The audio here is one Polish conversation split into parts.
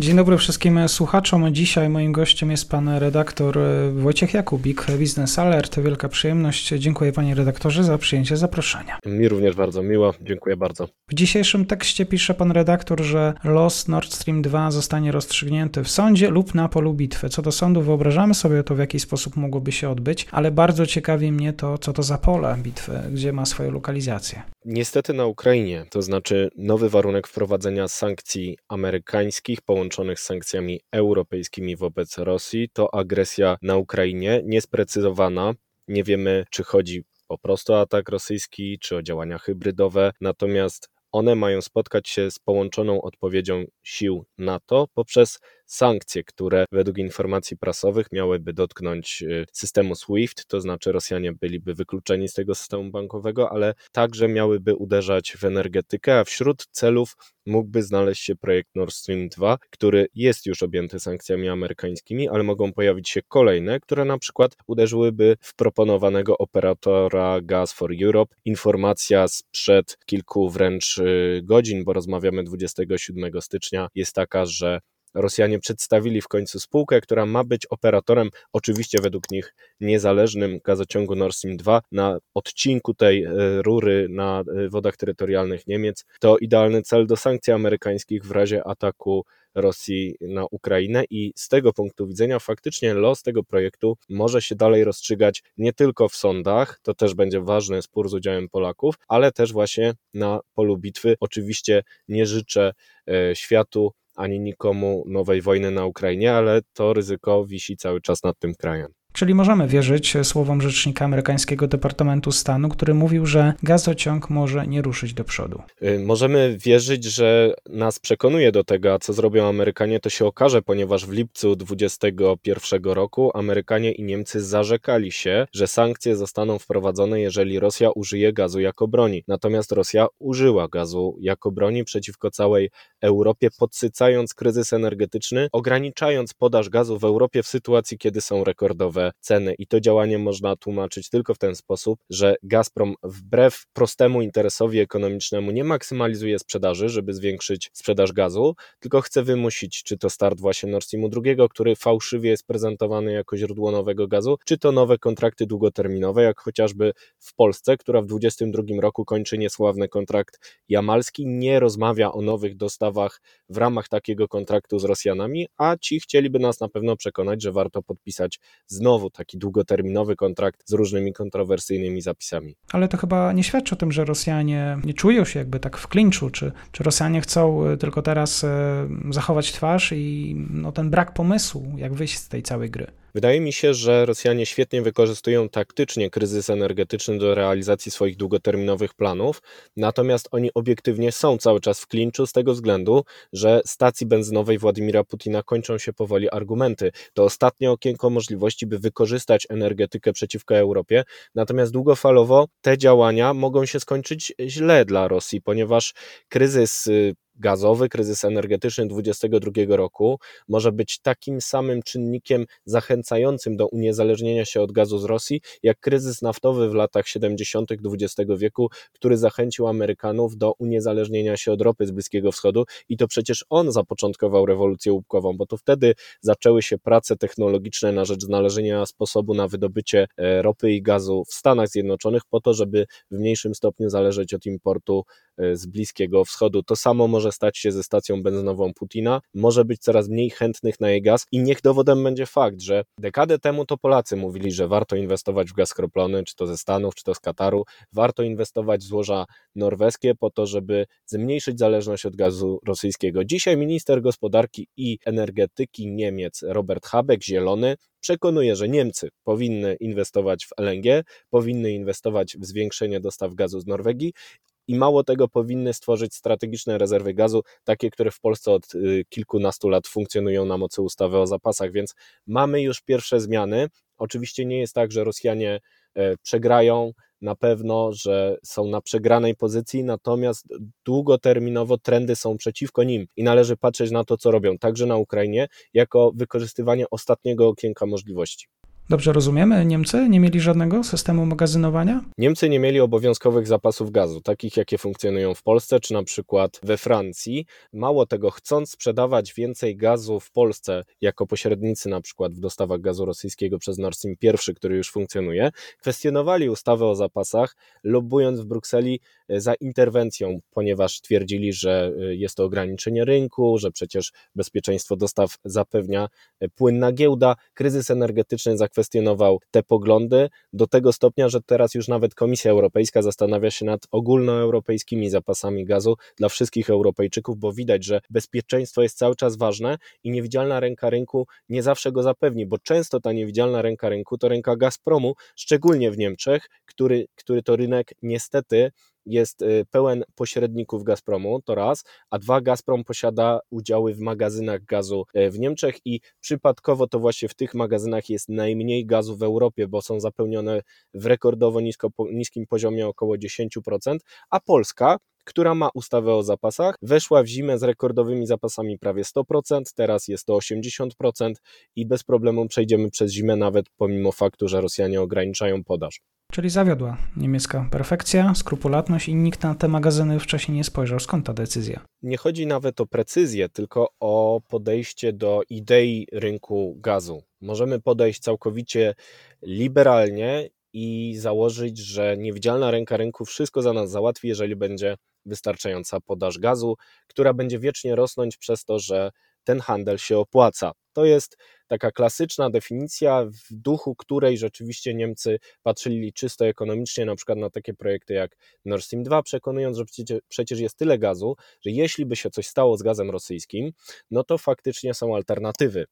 Dzień dobry wszystkim słuchaczom. Dzisiaj moim gościem jest pan redaktor Wojciech Jakubik, Business Alert. Wielka przyjemność. Dziękuję panie redaktorze za przyjęcie zaproszenia. Mi również bardzo miło. Dziękuję bardzo. W dzisiejszym tekście pisze pan redaktor, że los Nord Stream 2 zostanie rozstrzygnięty w sądzie lub na polu bitwy. Co do sądu wyobrażamy sobie to, w jaki sposób mogłoby się odbyć, ale bardzo ciekawi mnie to, co to za pole bitwy, gdzie ma swoją lokalizację. Niestety na Ukrainie, to znaczy nowy warunek wprowadzenia sankcji amerykańskich połączonych z sankcjami europejskimi wobec Rosji, to agresja na Ukrainie niesprecyzowana. Nie wiemy, czy chodzi po prostu o atak rosyjski, czy o działania hybrydowe. Natomiast one mają spotkać się z połączoną odpowiedzią sił NATO poprzez sankcje, które według informacji prasowych miałyby dotknąć y, systemu SWIFT, to znaczy Rosjanie byliby wykluczeni z tego systemu bankowego, ale także miałyby uderzać w energetykę, a wśród celów mógłby znaleźć się projekt Nord Stream 2, który jest już objęty sankcjami amerykańskimi, ale mogą pojawić się kolejne, które na przykład uderzyłyby w proponowanego operatora Gas for Europe. Informacja sprzed kilku wręcz y, godzin, bo rozmawiamy 27 stycznia, jest taka, że Rosjanie przedstawili w końcu spółkę, która ma być operatorem, oczywiście według nich niezależnym gazociągu Nord Stream 2 na odcinku tej e, rury na e, wodach terytorialnych Niemiec. To idealny cel do sankcji amerykańskich w razie ataku Rosji na Ukrainę i z tego punktu widzenia faktycznie los tego projektu może się dalej rozstrzygać nie tylko w sądach, to też będzie ważny spór z udziałem Polaków, ale też właśnie na polu bitwy. Oczywiście nie życzę e, światu ani nikomu nowej wojny na Ukrainie, ale to ryzyko wisi cały czas nad tym krajem. Czyli możemy wierzyć słowom rzecznika amerykańskiego Departamentu Stanu, który mówił, że gazociąg może nie ruszyć do przodu. Y, możemy wierzyć, że nas przekonuje do tego, a co zrobią Amerykanie, to się okaże, ponieważ w lipcu 2021 roku Amerykanie i Niemcy zarzekali się, że sankcje zostaną wprowadzone, jeżeli Rosja użyje gazu jako broni. Natomiast Rosja użyła gazu jako broni przeciwko całej Europie, podsycając kryzys energetyczny, ograniczając podaż gazu w Europie w sytuacji, kiedy są rekordowe ceny. I to działanie można tłumaczyć tylko w ten sposób, że Gazprom wbrew prostemu interesowi ekonomicznemu nie maksymalizuje sprzedaży, żeby zwiększyć sprzedaż gazu, tylko chce wymusić, czy to start właśnie Nord Streamu II, który fałszywie jest prezentowany jako źródło nowego gazu, czy to nowe kontrakty długoterminowe, jak chociażby w Polsce, która w 2022 roku kończy niesławny kontrakt jamalski, nie rozmawia o nowych dostawach w ramach takiego kontraktu z Rosjanami, a ci chcieliby nas na pewno przekonać, że warto podpisać znowu znowu taki długoterminowy kontrakt z różnymi kontrowersyjnymi zapisami. Ale to chyba nie świadczy o tym, że Rosjanie nie czują się jakby tak w klinczu, czy, czy Rosjanie chcą e, tylko teraz e, zachować twarz i no, ten brak pomysłu, jak wyjść z tej całej gry. Wydaje mi się, że Rosjanie świetnie wykorzystują taktycznie kryzys energetyczny do realizacji swoich długoterminowych planów, natomiast oni obiektywnie są cały czas w klinczu z tego względu, że stacji benzynowej Władimira Putina kończą się powoli argumenty. To ostatnie okienko możliwości, by wykorzystać energetykę przeciwko Europie, natomiast długofalowo te działania mogą się skończyć źle dla Rosji, ponieważ kryzys y, gazowy, kryzys energetyczny 2022 roku może być takim samym czynnikiem zachęcającym do uniezależnienia się od gazu z Rosji, jak kryzys naftowy w latach 70. XX wieku, który zachęcił Amerykanów do uniezależnienia się od ropy z Bliskiego Wschodu i to przecież on zapoczątkował rewolucję łupkową, bo to wtedy zaczęły się prace technologiczne na rzecz znalezienia sposobu na wydobycie e, ropy i gazu w Stanach Zjednoczonych po to, żeby w mniejszym stopniu zależeć od importu z Bliskiego Wschodu. To samo może stać się ze stacją benzynową Putina, może być coraz mniej chętnych na jej gaz i niech dowodem będzie fakt, że dekadę temu to Polacy mówili, że warto inwestować w gaz skroplony, czy to ze Stanów, czy to z Kataru, warto inwestować w złoża norweskie po to, żeby zmniejszyć zależność od gazu rosyjskiego. Dzisiaj minister gospodarki i energetyki Niemiec Robert Habeck, zielony, przekonuje, że Niemcy powinny inwestować w LNG, powinny inwestować w zwiększenie dostaw gazu z Norwegii, i mało tego powinny stworzyć strategiczne rezerwy gazu, takie, które w Polsce od y, kilkunastu lat funkcjonują na mocy ustawy o zapasach, więc mamy już pierwsze zmiany. Oczywiście nie jest tak, że Rosjanie e, przegrają, na pewno, że są na przegranej pozycji, natomiast długoterminowo trendy są przeciwko nim i należy patrzeć na to, co robią, także na Ukrainie, jako wykorzystywanie ostatniego okienka możliwości. Dobrze rozumiemy, Niemcy nie mieli żadnego systemu magazynowania? Niemcy nie mieli obowiązkowych zapasów gazu, takich jakie funkcjonują w Polsce czy na przykład we Francji. Mało tego, chcąc sprzedawać więcej gazu w Polsce jako pośrednicy na przykład w dostawach gazu rosyjskiego przez Nord Stream 1, który już funkcjonuje, kwestionowali ustawę o zapasach, lobując w Brukseli za interwencją, ponieważ twierdzili, że e, jest to ograniczenie rynku, że przecież bezpieczeństwo dostaw zapewnia e, płynna giełda, kryzys energetyczny zakwestionował te poglądy do tego stopnia, że teraz już nawet Komisja Europejska zastanawia się nad ogólnoeuropejskimi zapasami gazu dla wszystkich Europejczyków, bo widać, że bezpieczeństwo jest cały czas ważne i niewidzialna ręka rynku nie zawsze go zapewni, bo często ta niewidzialna ręka rynku to ręka Gazpromu, szczególnie w Niemczech, który, który to rynek niestety jest y, pełen pośredników Gazpromu, to raz, a dwa, Gazprom posiada udziały w magazynach gazu e, w Niemczech i przypadkowo to właśnie w tych magazynach jest najmniej gazu w Europie, bo są zapełnione w rekordowo nisko, niskim poziomie około 10%, a Polska która ma ustawę o zapasach, weszła w zimę z rekordowymi zapasami prawie 100%, teraz jest to 80% i bez problemu przejdziemy przez zimę nawet pomimo faktu, że Rosjanie ograniczają podaż. Czyli zawiodła niemiecka perfekcja, skrupulatność i nikt na te magazyny wcześniej nie spojrzał. Skąd ta decyzja? Nie chodzi nawet o precyzję, tylko o podejście do idei rynku gazu. Możemy podejść całkowicie liberalnie i założyć, że niewidzialna ręka rynku wszystko za nas załatwi, jeżeli będzie wystarczająca podaż gazu, która będzie wiecznie rosnąć przez to, że ten handel się opłaca. To jest taka klasyczna definicja, w duchu której rzeczywiście Niemcy patrzyli czysto ekonomicznie, na przykład na takie projekty jak Nord Stream 2, przekonując, że przecież jest tyle gazu, że jeśli by się coś stało z gazem rosyjskim, no to faktycznie są alternatywy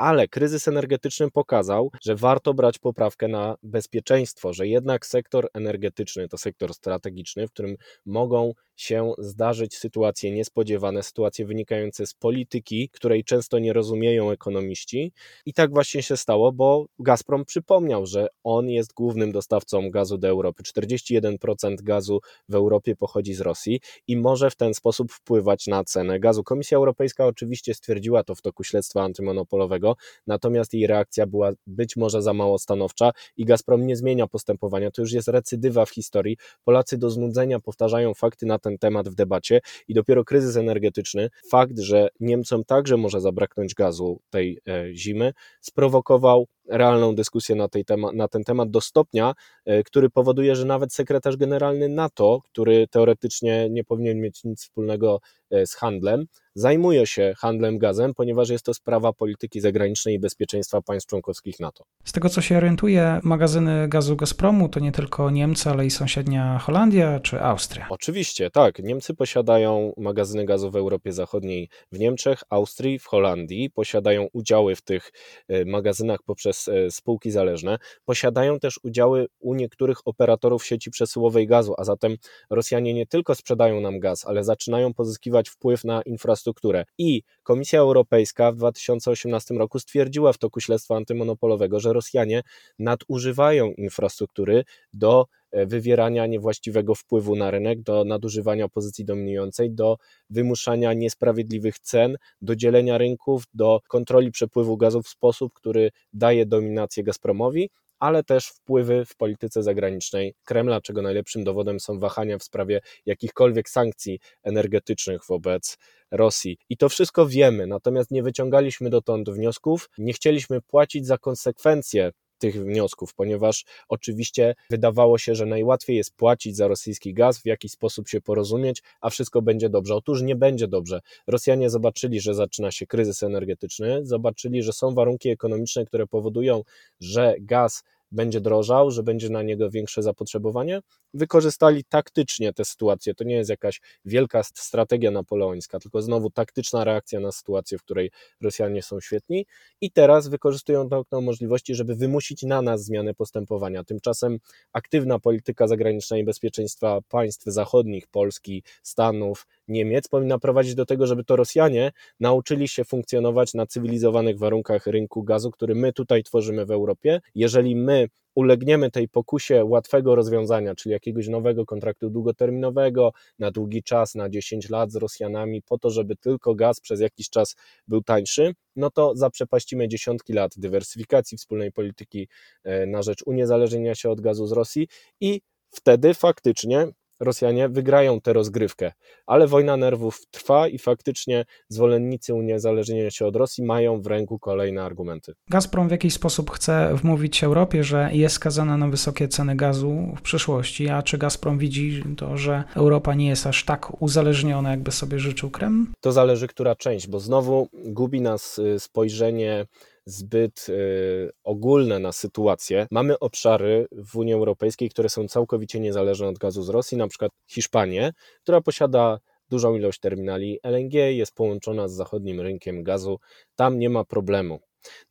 ale kryzys energetyczny pokazał, że warto brać poprawkę na bezpieczeństwo, że jednak sektor energetyczny to sektor strategiczny, w którym mogą się zdarzyć sytuacje niespodziewane, sytuacje wynikające z polityki, której często nie rozumieją ekonomiści. I tak właśnie się stało, bo Gazprom przypomniał, że on jest głównym dostawcą gazu do Europy. 41% gazu w Europie pochodzi z Rosji i może w ten sposób wpływać na cenę gazu. Komisja Europejska oczywiście stwierdziła to w toku śledztwa antymonopolowego, natomiast jej reakcja była być może za mało stanowcza i Gazprom nie zmienia postępowania. To już jest recydywa w historii. Polacy do znudzenia powtarzają fakty na ten ten temat w debacie i dopiero kryzys energetyczny, fakt, że Niemcom także może zabraknąć gazu tej e, zimy, sprowokował realną dyskusję na, tej tema, na ten temat do stopnia, e, który powoduje, że nawet sekretarz generalny NATO, który teoretycznie nie powinien mieć nic wspólnego z handlem, zajmuje się handlem gazem, ponieważ jest to sprawa polityki zagranicznej i bezpieczeństwa państw członkowskich NATO. Z tego co się orientuję, magazyny gazu Gazpromu to nie tylko Niemcy, ale i sąsiednia Holandia czy Austria. Oczywiście, tak. Niemcy posiadają magazyny gazu w Europie Zachodniej w Niemczech, Austrii, w Holandii, posiadają udziały w tych e, magazynach poprzez E, spółki zależne, posiadają też udziały u niektórych operatorów sieci przesyłowej gazu, a zatem Rosjanie nie tylko sprzedają nam gaz, ale zaczynają pozyskiwać wpływ na infrastrukturę. I Komisja Europejska w 2018 roku stwierdziła w toku śledztwa antymonopolowego, że Rosjanie nadużywają infrastruktury do E, wywierania niewłaściwego wpływu na rynek, do nadużywania pozycji dominującej, do wymuszania niesprawiedliwych cen, do dzielenia rynków, do kontroli przepływu gazu w sposób, który daje dominację Gazpromowi, ale też wpływy w polityce zagranicznej Kremla, czego najlepszym dowodem są wahania w sprawie jakichkolwiek sankcji energetycznych wobec Rosji. I to wszystko wiemy, natomiast nie wyciągaliśmy dotąd wniosków, nie chcieliśmy płacić za konsekwencje tych wniosków, ponieważ oczywiście wydawało się, że najłatwiej jest płacić za rosyjski gaz, w jakiś sposób się porozumieć, a wszystko będzie dobrze. Otóż nie będzie dobrze. Rosjanie zobaczyli, że zaczyna się kryzys energetyczny, zobaczyli, że są warunki ekonomiczne, które powodują, że gaz będzie drożał, że będzie na niego większe zapotrzebowanie, wykorzystali taktycznie tę sytuację. To nie jest jakaś wielka strategia napoleońska, tylko znowu taktyczna reakcja na sytuację, w której Rosjanie są świetni i teraz wykorzystują to okno możliwości, żeby wymusić na nas zmianę postępowania. Tymczasem aktywna polityka zagraniczna i bezpieczeństwa państw zachodnich, Polski, Stanów, Niemiec powinna prowadzić do tego, żeby to Rosjanie nauczyli się funkcjonować na cywilizowanych warunkach rynku gazu, który my tutaj tworzymy w Europie. Jeżeli my ulegniemy tej pokusie łatwego rozwiązania, czyli jakiegoś nowego kontraktu długoterminowego na długi czas, na 10 lat z Rosjanami, po to, żeby tylko gaz przez jakiś czas był tańszy, no to zaprzepaścimy dziesiątki lat dywersyfikacji wspólnej polityki e, na rzecz uniezależnienia się od gazu z Rosji i wtedy faktycznie Rosjanie wygrają tę rozgrywkę, ale wojna nerwów trwa i faktycznie zwolennicy uniezależnienia się od Rosji mają w ręku kolejne argumenty. Gazprom w jakiś sposób chce wmówić Europie, że jest skazana na wysokie ceny gazu w przyszłości, a czy Gazprom widzi to, że Europa nie jest aż tak uzależniona, jakby sobie życzył Kreml? To zależy, która część, bo znowu gubi nas y, spojrzenie zbyt y, ogólne na sytuację. Mamy obszary w Unii Europejskiej, które są całkowicie niezależne od gazu z Rosji, na przykład Hiszpanię, która posiada dużą ilość terminali LNG, jest połączona z zachodnim rynkiem gazu, tam nie ma problemu.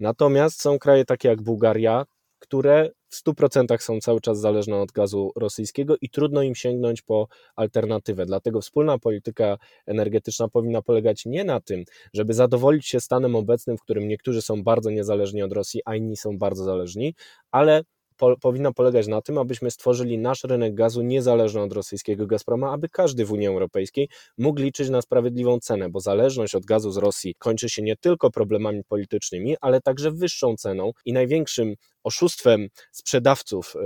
Natomiast są kraje takie jak Bułgaria, które w 100% są cały czas zależne od gazu rosyjskiego i trudno im sięgnąć po alternatywę. Dlatego wspólna polityka energetyczna powinna polegać nie na tym, żeby zadowolić się stanem obecnym, w którym niektórzy są bardzo niezależni od Rosji, a inni są bardzo zależni, ale po, powinna polegać na tym, abyśmy stworzyli nasz rynek gazu niezależny od rosyjskiego Gazproma, aby każdy w Unii Europejskiej mógł liczyć na sprawiedliwą cenę, bo zależność od gazu z Rosji kończy się nie tylko problemami politycznymi, ale także wyższą ceną i największym oszustwem sprzedawców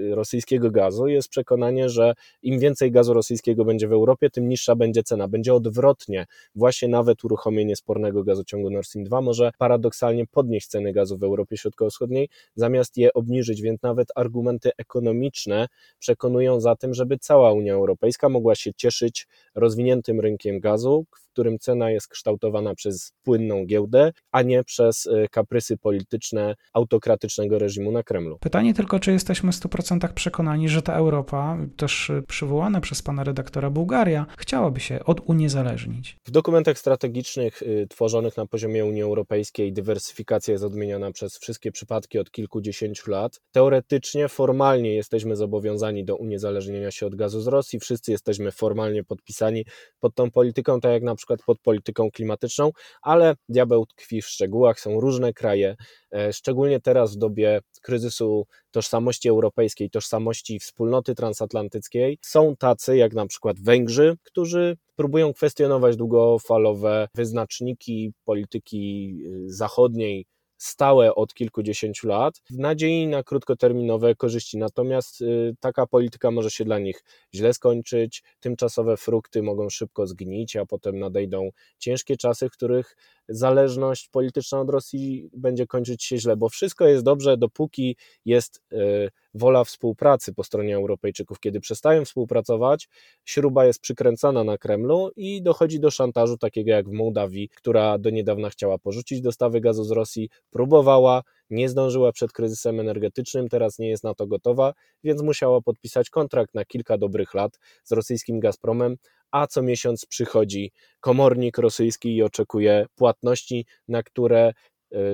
y, rosyjskiego gazu jest przekonanie, że im więcej gazu rosyjskiego będzie w Europie, tym niższa będzie cena. Będzie odwrotnie. Właśnie nawet uruchomienie spornego gazociągu Nord Stream 2 może paradoksalnie podnieść ceny gazu w Europie Środkowo-Wschodniej, zamiast je obniżyć, więc nawet argumenty ekonomiczne przekonują za tym, żeby cała Unia Europejska mogła się cieszyć rozwiniętym rynkiem gazu, którym cena jest kształtowana przez płynną giełdę, a nie przez y, kaprysy polityczne autokratycznego reżimu na Kremlu. Pytanie tylko, czy jesteśmy w 100% przekonani, że ta Europa, też przywołana przez pana redaktora Bułgaria, chciałaby się oduniezależnić. W dokumentach strategicznych y, tworzonych na poziomie Unii Europejskiej dywersyfikacja jest odmieniana przez wszystkie przypadki od kilkudziesięciu lat. Teoretycznie, formalnie jesteśmy zobowiązani do uniezależnienia się od gazu z Rosji, wszyscy jesteśmy formalnie podpisani pod tą polityką, tak jak na przykład przykład pod polityką klimatyczną, ale diabeł tkwi w szczegółach. Są różne kraje, e, szczególnie teraz w dobie kryzysu tożsamości europejskiej, tożsamości wspólnoty transatlantyckiej. Są tacy, jak na przykład Węgrzy, którzy próbują kwestionować długofalowe wyznaczniki polityki y, zachodniej stałe od kilkudziesięciu lat w nadziei na krótkoterminowe korzyści. Natomiast y, taka polityka może się dla nich źle skończyć, tymczasowe frukty mogą szybko zgnić, a potem nadejdą ciężkie czasy, w których zależność polityczna od Rosji będzie kończyć się źle, bo wszystko jest dobrze, dopóki jest y, wola współpracy po stronie Europejczyków. Kiedy przestają współpracować, śruba jest przykręcana na Kremlu i dochodzi do szantażu takiego jak w Mołdawii, która do niedawna chciała porzucić dostawy gazu z Rosji, próbowała, nie zdążyła przed kryzysem energetycznym, teraz nie jest na to gotowa, więc musiała podpisać kontrakt na kilka dobrych lat z rosyjskim Gazpromem, a co miesiąc przychodzi komornik rosyjski i oczekuje płatności, na które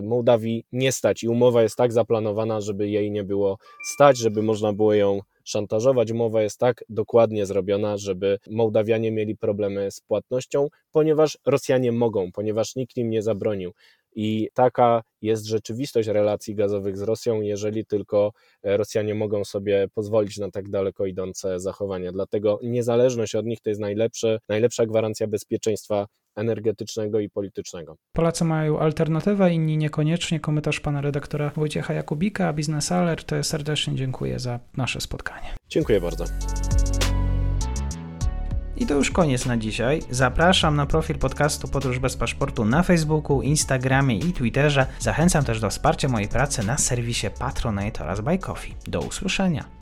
Mołdawii nie stać i umowa jest tak zaplanowana, żeby jej nie było stać, żeby można było ją szantażować. Umowa jest tak dokładnie zrobiona, żeby Mołdawianie mieli problemy z płatnością, ponieważ Rosjanie mogą, ponieważ nikt im nie zabronił. I taka jest rzeczywistość relacji gazowych z Rosją, jeżeli tylko e, Rosjanie mogą sobie pozwolić na tak daleko idące zachowania. Dlatego niezależność od nich to jest najlepsza gwarancja bezpieczeństwa energetycznego i politycznego. Polacy mają alternatywę, inni niekoniecznie. Komentarz pana redaktora Wojciecha Jakubika, Biznes Alert. Serdecznie dziękuję za nasze spotkanie. Dziękuję bardzo. I to już koniec na dzisiaj. Zapraszam na profil podcastu Podróż bez paszportu na Facebooku, Instagramie i Twitterze. Zachęcam też do wsparcia mojej pracy na serwisie Patronite oraz Buy Coffee. Do usłyszenia.